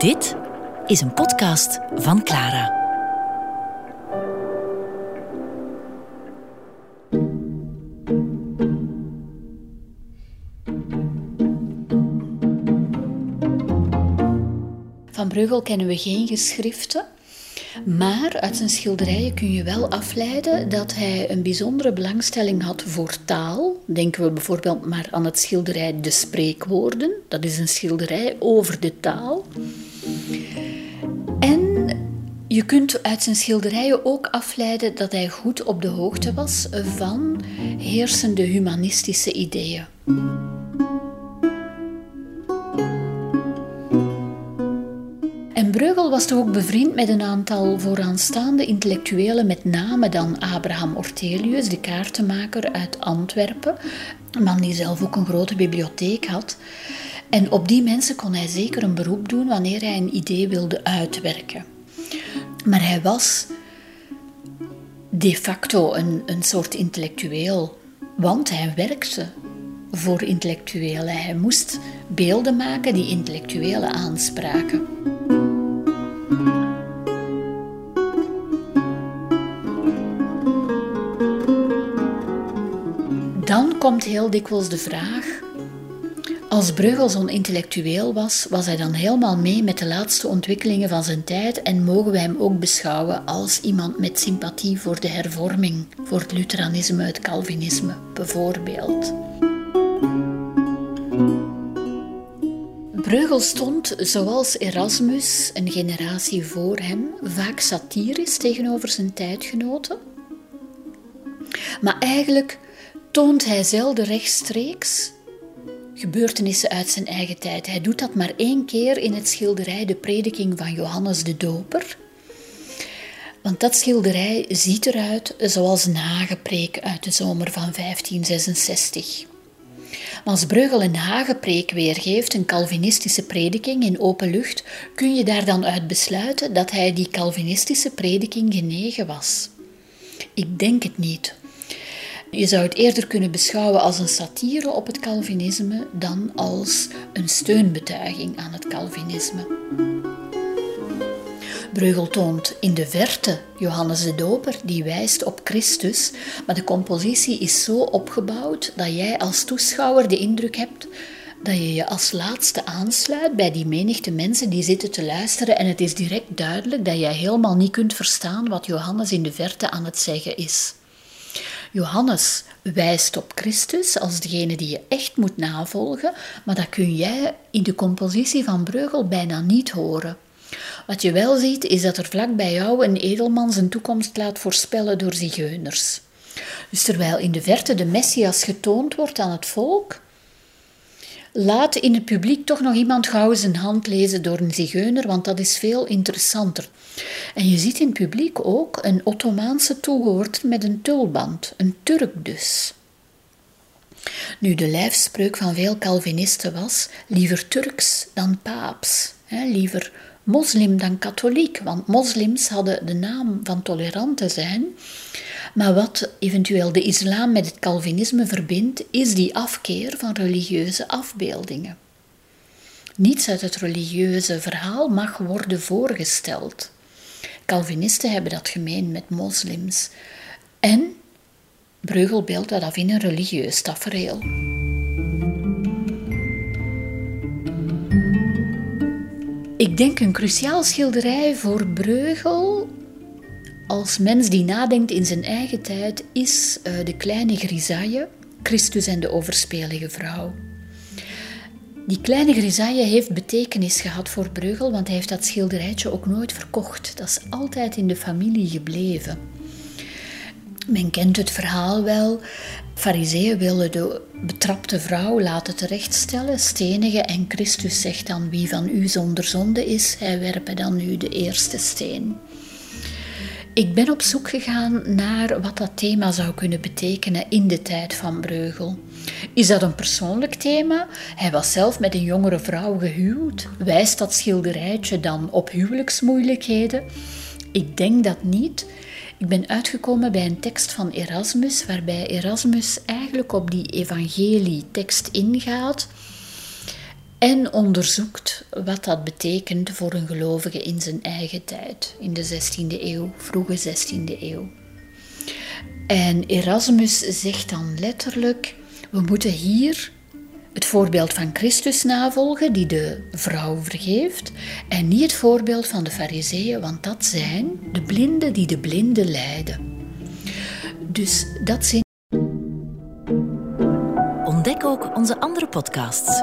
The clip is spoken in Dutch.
Dit is een podcast van Clara. Van Breugel kennen we geen geschriften. Maar uit zijn schilderijen kun je wel afleiden dat hij een bijzondere belangstelling had voor taal. Denken we bijvoorbeeld maar aan het schilderij De Spreekwoorden. Dat is een schilderij over de taal. En je kunt uit zijn schilderijen ook afleiden dat hij goed op de hoogte was van heersende humanistische ideeën. En Breugel was toch ook bevriend met een aantal vooraanstaande intellectuelen, met name dan Abraham Ortelius, de kaartenmaker uit Antwerpen, een man die zelf ook een grote bibliotheek had. En op die mensen kon hij zeker een beroep doen wanneer hij een idee wilde uitwerken. Maar hij was de facto een, een soort intellectueel, want hij werkte voor intellectuelen. Hij moest beelden maken die intellectuelen aanspraken. Dan komt heel dikwijls de vraag: als Breugel zo'n intellectueel was, was hij dan helemaal mee met de laatste ontwikkelingen van zijn tijd en mogen we hem ook beschouwen als iemand met sympathie voor de hervorming, voor het Lutheranisme, het Calvinisme bijvoorbeeld? Breugel stond, zoals Erasmus, een generatie voor hem, vaak satirisch tegenover zijn tijdgenoten. Maar eigenlijk toont hij zelden rechtstreeks gebeurtenissen uit zijn eigen tijd. Hij doet dat maar één keer in het schilderij De Prediking van Johannes de Doper. Want dat schilderij ziet eruit zoals een hagepreek uit de zomer van 1566. Maar als Breugel een hagepreek weergeeft, een Calvinistische prediking in open lucht, kun je daar dan uit besluiten dat hij die Calvinistische prediking genegen was? Ik denk het niet. Je zou het eerder kunnen beschouwen als een satire op het Calvinisme dan als een steunbetuiging aan het Calvinisme. Breugel toont in de verte Johannes de Doper, die wijst op Christus, maar de compositie is zo opgebouwd dat jij als toeschouwer de indruk hebt dat je je als laatste aansluit bij die menigte mensen die zitten te luisteren en het is direct duidelijk dat jij helemaal niet kunt verstaan wat Johannes in de verte aan het zeggen is. Johannes wijst op Christus als degene die je echt moet navolgen, maar dat kun jij in de compositie van Breugel bijna niet horen. Wat je wel ziet, is dat er vlak bij jou een edelman zijn toekomst laat voorspellen door zigeuners. Dus terwijl in de verte de Messias getoond wordt aan het volk, laat in het publiek toch nog iemand gauw zijn hand lezen door een zigeuner, want dat is veel interessanter. En je ziet in het publiek ook een Ottomaanse toehoorder met een tulband, een Turk dus. Nu, de lijfspreuk van veel Calvinisten was: liever Turks dan paaps, hè, liever moslim dan katholiek, want moslims hadden de naam van tolerant te zijn. Maar wat eventueel de islam met het Calvinisme verbindt, is die afkeer van religieuze afbeeldingen. Niets uit het religieuze verhaal mag worden voorgesteld. Calvinisten hebben dat gemeen met moslims. En Breugel beeldt dat af in een religieus tafereel. Ik denk een cruciaal schilderij voor Breugel als mens die nadenkt in zijn eigen tijd is uh, de kleine grisaille, Christus en de overspelige vrouw. Die kleine grisaille heeft betekenis gehad voor Breugel, want hij heeft dat schilderijtje ook nooit verkocht. Dat is altijd in de familie gebleven. Men kent het verhaal wel. Fariseeën willen de betrapte vrouw laten terechtstellen, stenigen, en Christus zegt dan: Wie van u zonder zonde is, hij werpe dan nu de eerste steen. Ik ben op zoek gegaan naar wat dat thema zou kunnen betekenen in de tijd van Breugel. Is dat een persoonlijk thema? Hij was zelf met een jongere vrouw gehuwd. Wijst dat schilderijtje dan op huwelijksmoeilijkheden? Ik denk dat niet. Ik ben uitgekomen bij een tekst van Erasmus, waarbij Erasmus eigenlijk op die evangelie-tekst ingaat en onderzoekt wat dat betekent voor een gelovige in zijn eigen tijd, in de 16e eeuw, vroege 16e eeuw. En Erasmus zegt dan letterlijk: we moeten hier het voorbeeld van Christus navolgen, die de vrouw vergeeft, en niet het voorbeeld van de Fariseeën, want dat zijn de blinden die de blinden leiden. Dus dat zijn. Ontdek ook onze andere podcasts